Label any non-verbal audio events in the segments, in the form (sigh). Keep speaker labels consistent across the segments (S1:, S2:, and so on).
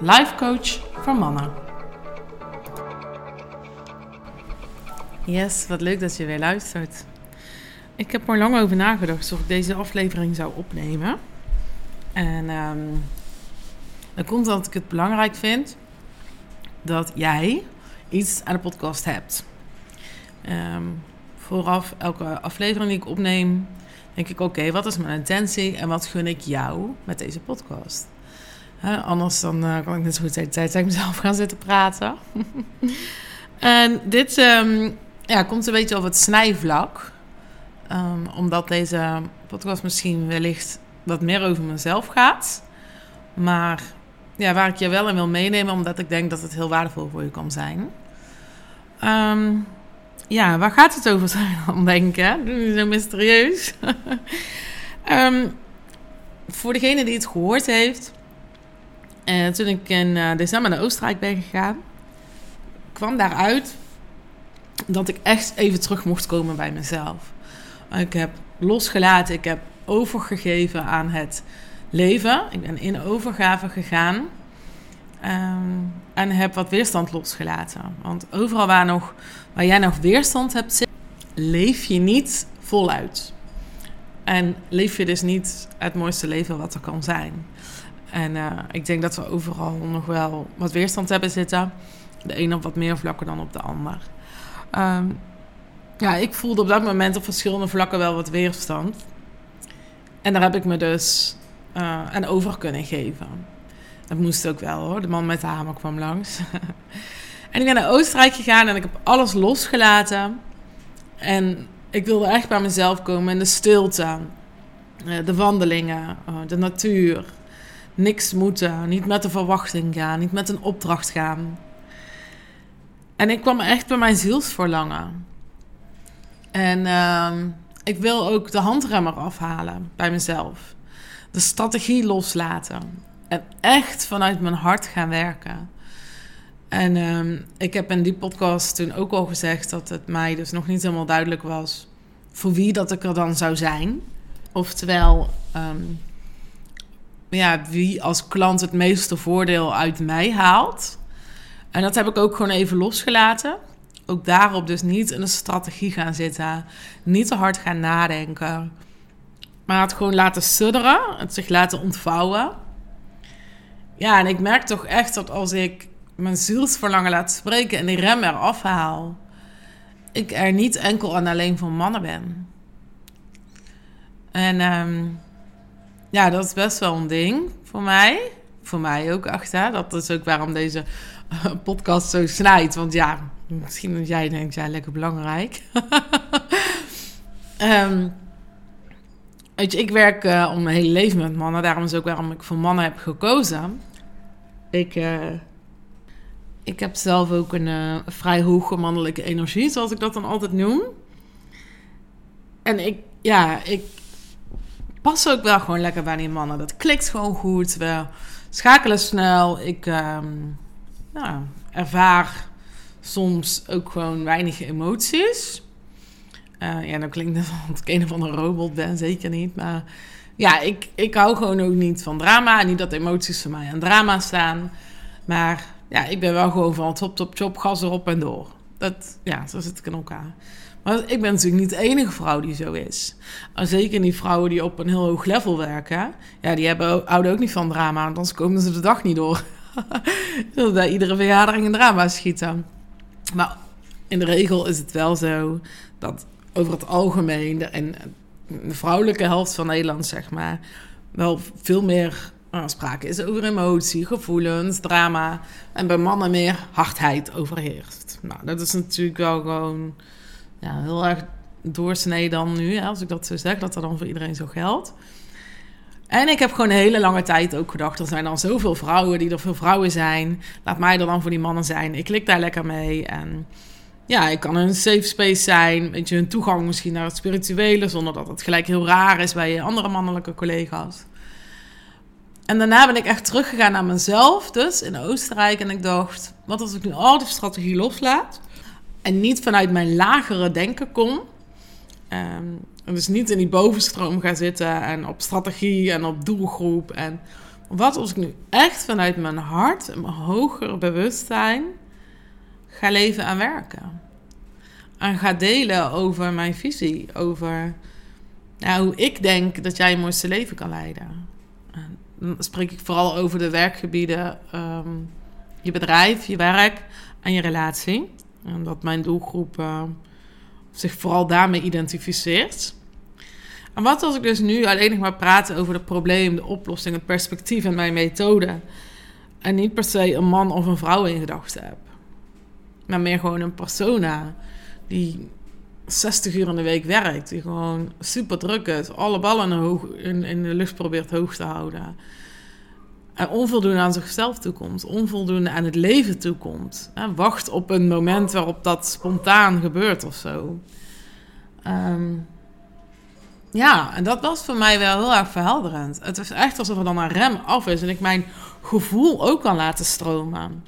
S1: life coach voor mannen. Yes, wat leuk dat je weer luistert. Ik heb er lang over nagedacht of ik deze aflevering zou opnemen. En um, dat komt omdat ik het belangrijk vind dat jij iets aan de podcast hebt. Um, vooraf elke aflevering die ik opneem, denk ik: oké, wat is mijn intentie en wat gun ik jou met deze podcast? Anders dan uh, kan ik net zo goed de tijd tegen mezelf gaan zitten praten. (laughs) en dit um, ja, komt een beetje op het snijvlak. Um, omdat deze podcast misschien wellicht wat meer over mezelf gaat. Maar ja, waar ik je wel in wil meenemen, omdat ik denk dat het heel waardevol voor je kan zijn. Um, ja, waar gaat het over (laughs) zijn dan, denk ik? Zo mysterieus. (laughs) voor degene die het gehoord heeft, uh, toen ik in uh, december naar Oostenrijk ben gegaan, kwam daaruit dat ik echt even terug mocht komen bij mezelf. Ik heb losgelaten, ik heb overgegeven aan het leven. Ik ben in overgave gegaan. Um, en heb wat weerstand losgelaten. Want overal waar, nog, waar jij nog weerstand hebt zitten, leef je niet voluit. En leef je dus niet het mooiste leven wat er kan zijn. En uh, ik denk dat we overal nog wel wat weerstand hebben zitten. De een op wat meer vlakken dan op de ander. Um, ja, ik voelde op dat moment op verschillende vlakken wel wat weerstand. En daar heb ik me dus uh, aan over kunnen geven. Dat moest ook wel hoor. De man met de hamer kwam langs. (laughs) en ik ben naar Oostenrijk gegaan en ik heb alles losgelaten. En ik wilde echt bij mezelf komen in de stilte. Eh, de wandelingen, eh, de natuur. Niks moeten, niet met de verwachting gaan, niet met een opdracht gaan. En ik kwam echt bij mijn zielsverlangen. En uh, ik wil ook de handremmer afhalen bij mezelf. De strategie loslaten. En echt vanuit mijn hart gaan werken. En um, ik heb in die podcast toen ook al gezegd dat het mij dus nog niet helemaal duidelijk was voor wie dat ik er dan zou zijn. Oftewel, um, ja, wie als klant het meeste voordeel uit mij haalt. En dat heb ik ook gewoon even losgelaten. Ook daarop dus niet in een strategie gaan zitten. Niet te hard gaan nadenken. Maar het gewoon laten sudderen. Het zich laten ontvouwen. Ja, en ik merk toch echt dat als ik mijn zielsverlangen laat spreken en die rem eraf haal, ik er niet enkel en alleen voor mannen ben. En um, ja, dat is best wel een ding voor mij. Voor mij ook achter. Dat is ook waarom deze podcast zo snijdt. Want ja, misschien dat jij denkt, ja, lekker belangrijk. um, (laughs) weet je, ik werk uh, om mijn hele leven met mannen. Daarom is ook waarom ik voor mannen heb gekozen. Ik, uh, ik heb zelf ook een vrij hoge mannelijke energie, zoals ik dat dan altijd noem. En ik, ja, ik pas ook wel gewoon lekker bij die mannen. Dat klikt gewoon goed. We schakelen snel. Ik um, nou, ervaar soms ook gewoon weinig emoties. Uh, ja, dan klinkt het alsof ik een of andere robot ben, zeker niet. Maar ja, ik, ik hou gewoon ook niet van drama. Niet dat emoties voor mij aan drama staan. Maar ja, ik ben wel gewoon van top, top, top, gas erop en door. Dat, ja, zo zit ik in elkaar. Maar ik ben natuurlijk niet de enige vrouw die zo is. En zeker niet vrouwen die op een heel hoog level werken. Ja, die hebben, houden ook niet van drama, want anders komen ze de dag niet door. (laughs) dat iedere vergadering een drama schieten. Maar in de regel is het wel zo dat over het algemeen... De, en de vrouwelijke helft van Nederland, zeg maar... wel veel meer uh, sprake is over emotie, gevoelens, drama... en bij mannen meer hardheid overheerst. Nou, dat is natuurlijk wel gewoon ja, heel erg doorsnee dan nu, als ik dat zo zeg, dat dat dan voor iedereen zo geldt. En ik heb gewoon een hele lange tijd ook gedacht: er zijn dan zoveel vrouwen die er veel vrouwen zijn. Laat mij er dan voor die mannen zijn. Ik klik daar lekker mee. En ja, ik kan een safe space zijn. Weet je, een toegang misschien naar het spirituele, zonder dat het gelijk heel raar is bij je andere mannelijke collega's. En daarna ben ik echt teruggegaan naar mezelf, dus in Oostenrijk. En ik dacht: wat als ik nu al die strategie loslaat en niet vanuit mijn lagere denken kom? Um, en dus niet in die bovenstroom ga zitten en op strategie en op doelgroep. En wat als ik nu echt vanuit mijn hart en mijn hogere bewustzijn ga leven en werken? En ga delen over mijn visie, over hoe ik denk dat jij je mooiste leven kan leiden. En dan spreek ik vooral over de werkgebieden, ehm, je bedrijf, je werk en je relatie. En dat mijn doelgroep uh, zich vooral daarmee identificeert. En wat als ik dus nu alleen nog maar praat over het probleem, de oplossing, het perspectief en mijn methode. En niet per se een man of een vrouw in gedachten heb. Maar meer gewoon een persona die 60 uur in de week werkt. Die gewoon super druk is. Alle ballen in de lucht probeert hoog te houden. En onvoldoende aan zichzelf toekomt. Onvoldoende aan het leven toekomt. Wacht op een moment waarop dat spontaan gebeurt of zo. Um, ja, en dat was voor mij wel heel erg verhelderend. Het is echt alsof er dan een rem af is en ik mijn gevoel ook kan laten stromen.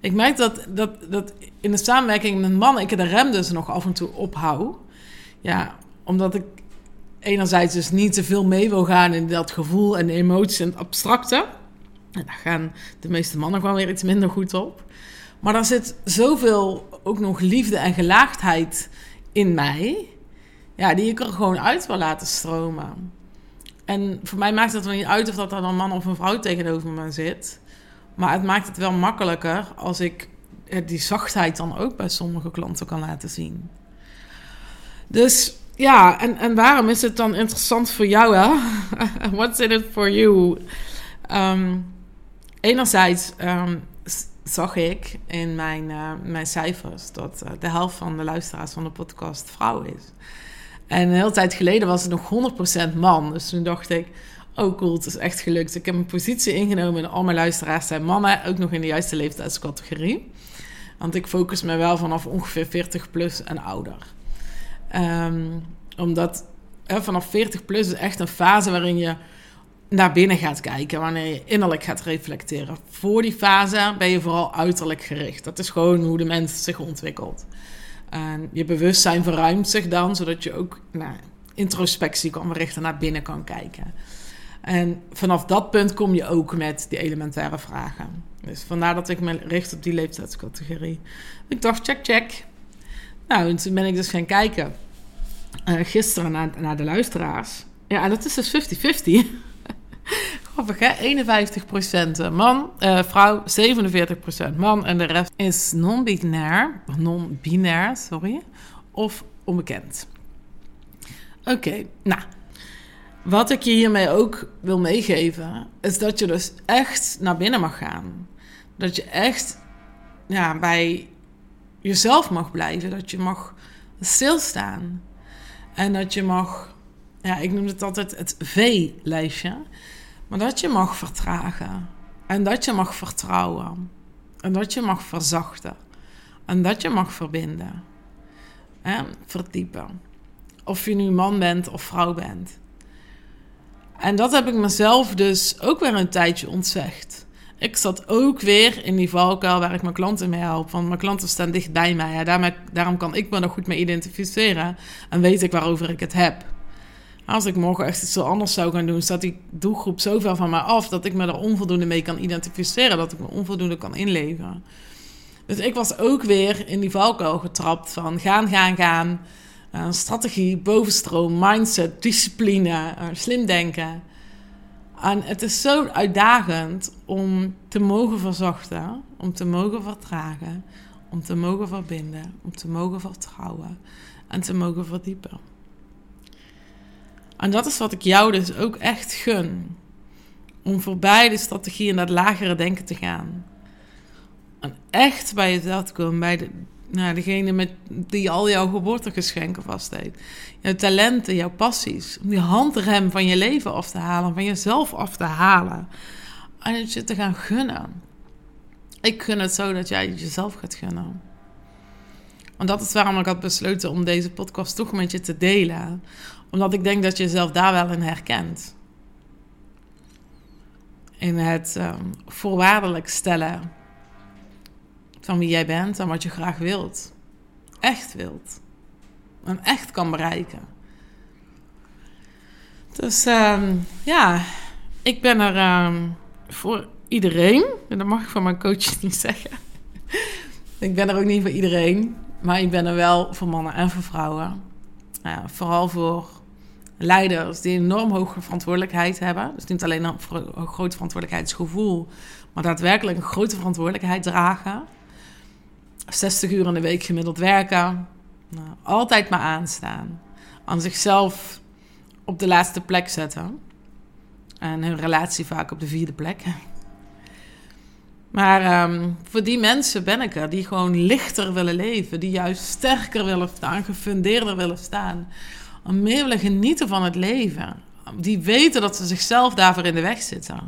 S1: Ik merk dat, dat, dat in de samenwerking met mannen ik de rem dus nog af en toe ophoud. Ja, omdat ik enerzijds dus niet te veel mee wil gaan in dat gevoel en emotie en het abstracte. En daar gaan de meeste mannen gewoon weer iets minder goed op. Maar er zit zoveel ook nog liefde en gelaagdheid in mij ja, die ik er gewoon uit wil laten stromen. En voor mij maakt het er niet uit of dat er een man of een vrouw tegenover me zit. Maar het maakt het wel makkelijker als ik die zachtheid dan ook bij sommige klanten kan laten zien. Dus ja, en, en waarom is het dan interessant voor jou, hè? (laughs) What's in it for you? Um, enerzijds um, zag ik in mijn, uh, mijn cijfers dat uh, de helft van de luisteraars van de podcast vrouw is. En een hele tijd geleden was het nog 100% man. Dus toen dacht ik, oh cool, het is echt gelukt. Ik heb een positie ingenomen en al mijn luisteraars zijn mannen. Ook nog in de juiste leeftijdscategorie. Want ik focus me wel vanaf ongeveer 40 plus en ouder. Um, omdat vanaf 40 plus is echt een fase waarin je naar binnen gaat kijken. Wanneer je innerlijk gaat reflecteren. Voor die fase ben je vooral uiterlijk gericht. Dat is gewoon hoe de mens zich ontwikkelt. En je bewustzijn verruimt zich dan, zodat je ook nou, introspectie kan verrichten, naar binnen kan kijken. En vanaf dat punt kom je ook met die elementaire vragen. Dus vandaar dat ik me richt op die leeftijdscategorie. Ik dacht, check, check. Nou, en toen ben ik dus gaan kijken. Uh, gisteren naar, naar de luisteraars. Ja, en dat is dus 50-50. Grappig, hè? 51% man, uh, vrouw, 47% man. En de rest is non-binair, non-binair, sorry, of onbekend. Oké, nou. Wat ik je hiermee ook wil meegeven, is dat je dus echt naar binnen mag gaan. Dat je echt ja, bij jezelf mag blijven. Dat je mag stilstaan. En dat je mag, ja, ik noem het altijd het V-lijstje. Maar dat je mag vertragen. En dat je mag vertrouwen. En dat je mag verzachten. En dat je mag verbinden. En verdiepen. Of je nu man bent of vrouw bent. En dat heb ik mezelf dus ook weer een tijdje ontzegd. Ik zat ook weer in die valkuil waar ik mijn klanten mee help. Want mijn klanten staan dicht bij mij. Ja, daarmee, daarom kan ik me er goed mee identificeren. En weet ik waarover ik het heb. Als ik morgen echt iets anders zou gaan doen, staat die doelgroep zo ver van mij af dat ik me er onvoldoende mee kan identificeren, dat ik me onvoldoende kan inleveren. Dus ik was ook weer in die valkuil getrapt van gaan, gaan, gaan. Uh, strategie, bovenstroom, mindset, discipline, uh, slim denken. En het is zo uitdagend om te mogen verzachten, om te mogen vertragen, om te mogen verbinden, om te mogen vertrouwen en te mogen verdiepen. En dat is wat ik jou dus ook echt gun. Om voorbij de strategie en dat lagere denken te gaan. En echt bij jezelf te komen, bij de, nou, degene met, die al jouw geboortegeschenken vastdeed. Jouw talenten, jouw passies. Om die handrem van je leven af te halen, van jezelf af te halen. En het je te gaan gunnen. Ik gun het zo dat jij het jezelf gaat gunnen. Want dat is waarom ik had besloten om deze podcast toch met je te delen. Omdat ik denk dat je jezelf daar wel in herkent. In het um, voorwaardelijk stellen van wie jij bent en wat je graag wilt. Echt wilt. En echt kan bereiken. Dus um, ja, ik ben er um, voor iedereen. En dat mag ik van mijn coach (laughs) niet zeggen. ik ben er ook niet voor iedereen. Maar ik ben er wel voor mannen en voor vrouwen. Vooral voor leiders die enorm hoge verantwoordelijkheid hebben. Dus niet alleen een, groot verantwoordelijkheidsgevoel, maar daadwerkelijk een grote verantwoordelijkheid dragen. 60 uur in de week gemiddeld werken. Nou, altijd maar aanstaan. Aan zichzelf op de laatste plek zetten. En hun relatie vaak op de vierde plek. Maar um, voor die mensen ben ik er, die gewoon lichter willen leven, die juist sterker willen staan, gefundeerder willen staan, om meer willen genieten van het leven. Die weten dat ze zichzelf daarvoor in de weg zitten.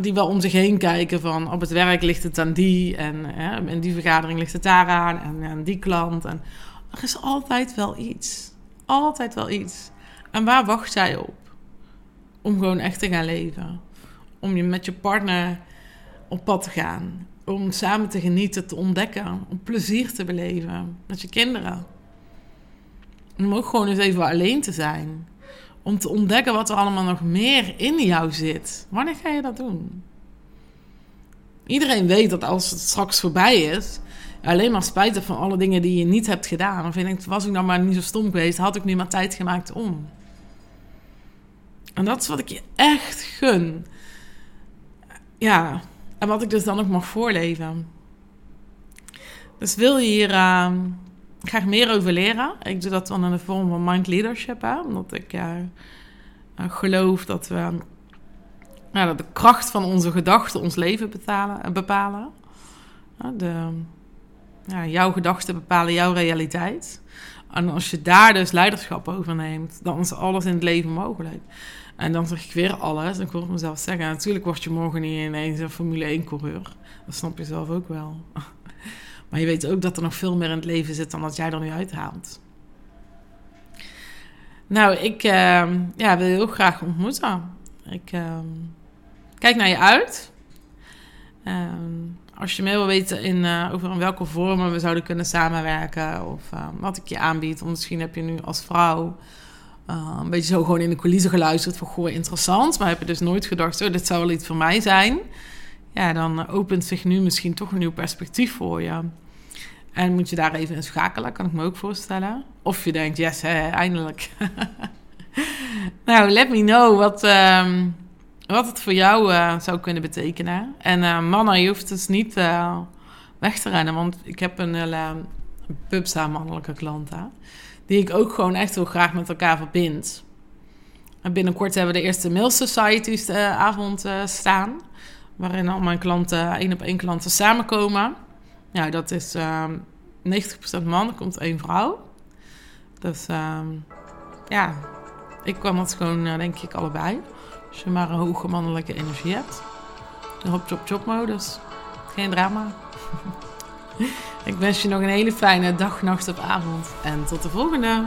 S1: Die wel om zich heen kijken van op het werk ligt het aan die en hè, in die vergadering ligt het daaraan en aan die klant. En er is altijd wel iets. Altijd wel iets. En waar wacht jij op? Om gewoon echt te gaan leven. Om je met je partner op pad te gaan. Om samen te genieten, te ontdekken. Om plezier te beleven met je kinderen. Om ook gewoon eens even alleen te zijn. Om te ontdekken wat er allemaal nog meer in jou zit. Wanneer ga je dat doen? Iedereen weet dat als het straks voorbij is, alleen maar spijt hebt van alle dingen die je niet hebt gedaan. Of je denkt, was ik nou maar niet zo stom geweest, had ik nu maar tijd gemaakt om. En dat is wat ik je echt gun. Ja, en wat ik dus dan ook mag voorleven. Dus wil je hier uh, graag meer over leren? Ik doe dat dan in de vorm van mind leadership. Hè? Omdat ik uh, geloof dat we nou, dat de kracht van onze gedachten ons leven betalen, bepalen. De, ja, jouw gedachten bepalen jouw realiteit. En als je daar dus leiderschap over neemt, dan is alles in het leven mogelijk. En dan zeg ik weer alles. En ik hoor mezelf zeggen, natuurlijk word je morgen niet ineens een Formule 1-coureur. Dat snap je zelf ook wel. Maar je weet ook dat er nog veel meer in het leven zit dan dat jij er nu uithaalt. Nou, ik uh, ja, wil je heel graag ontmoeten. Ik uh, kijk naar je uit. Uh, als je meer wil weten in, uh, over in welke vormen we zouden kunnen samenwerken... of wat ik je aanbied. Want misschien heb je nu als vrouw uh, een beetje zo gewoon in de coulissen geluisterd van goh, interessant. Maar heb je dus nooit gedacht, oh, dit zou wel iets voor mij zijn. Ja, dan opent zich nu misschien toch een nieuw perspectief voor je. En moet je daar even in schakelen, kan ik me ook voorstellen. Of je denkt, yes, hè, eindelijk. (laughs) nou, let me know wat, um, wat het voor jou uh, zou kunnen betekenen. En uh, mannen, je hoeft dus niet uh, weg te rennen. Want ik heb een, een pubsa mannelijke klant, hè die ik ook gewoon echt heel graag met elkaar verbind. En binnenkort hebben we de eerste Mail eh, avond staan. Waarin al mijn klanten, één op één klanten samenkomen. Ja, dat is uh, ehm, 90% man, er komt één vrouw. Dus uh, ja, ik kan dat gewoon, uh, denk ik, allebei. Als je maar een hoge mannelijke energie hebt. De hop-chop-chop modus. Geen drama. (laughs) Ik wens je nog een hele fijne dag, nacht of avond. En tot de volgende!